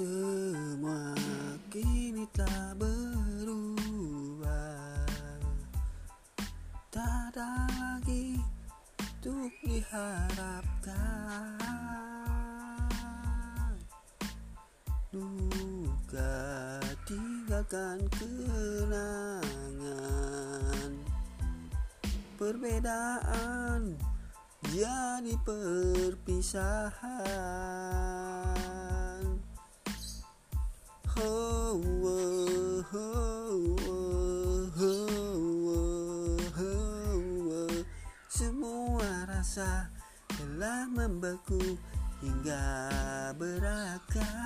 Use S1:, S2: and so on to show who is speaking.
S1: Semua kini telah berubah Tak ada lagi untuk diharapkan. Duka tinggalkan kenangan. Perbedaan jadi perpisahan Semua rasa telah membeku hingga berakat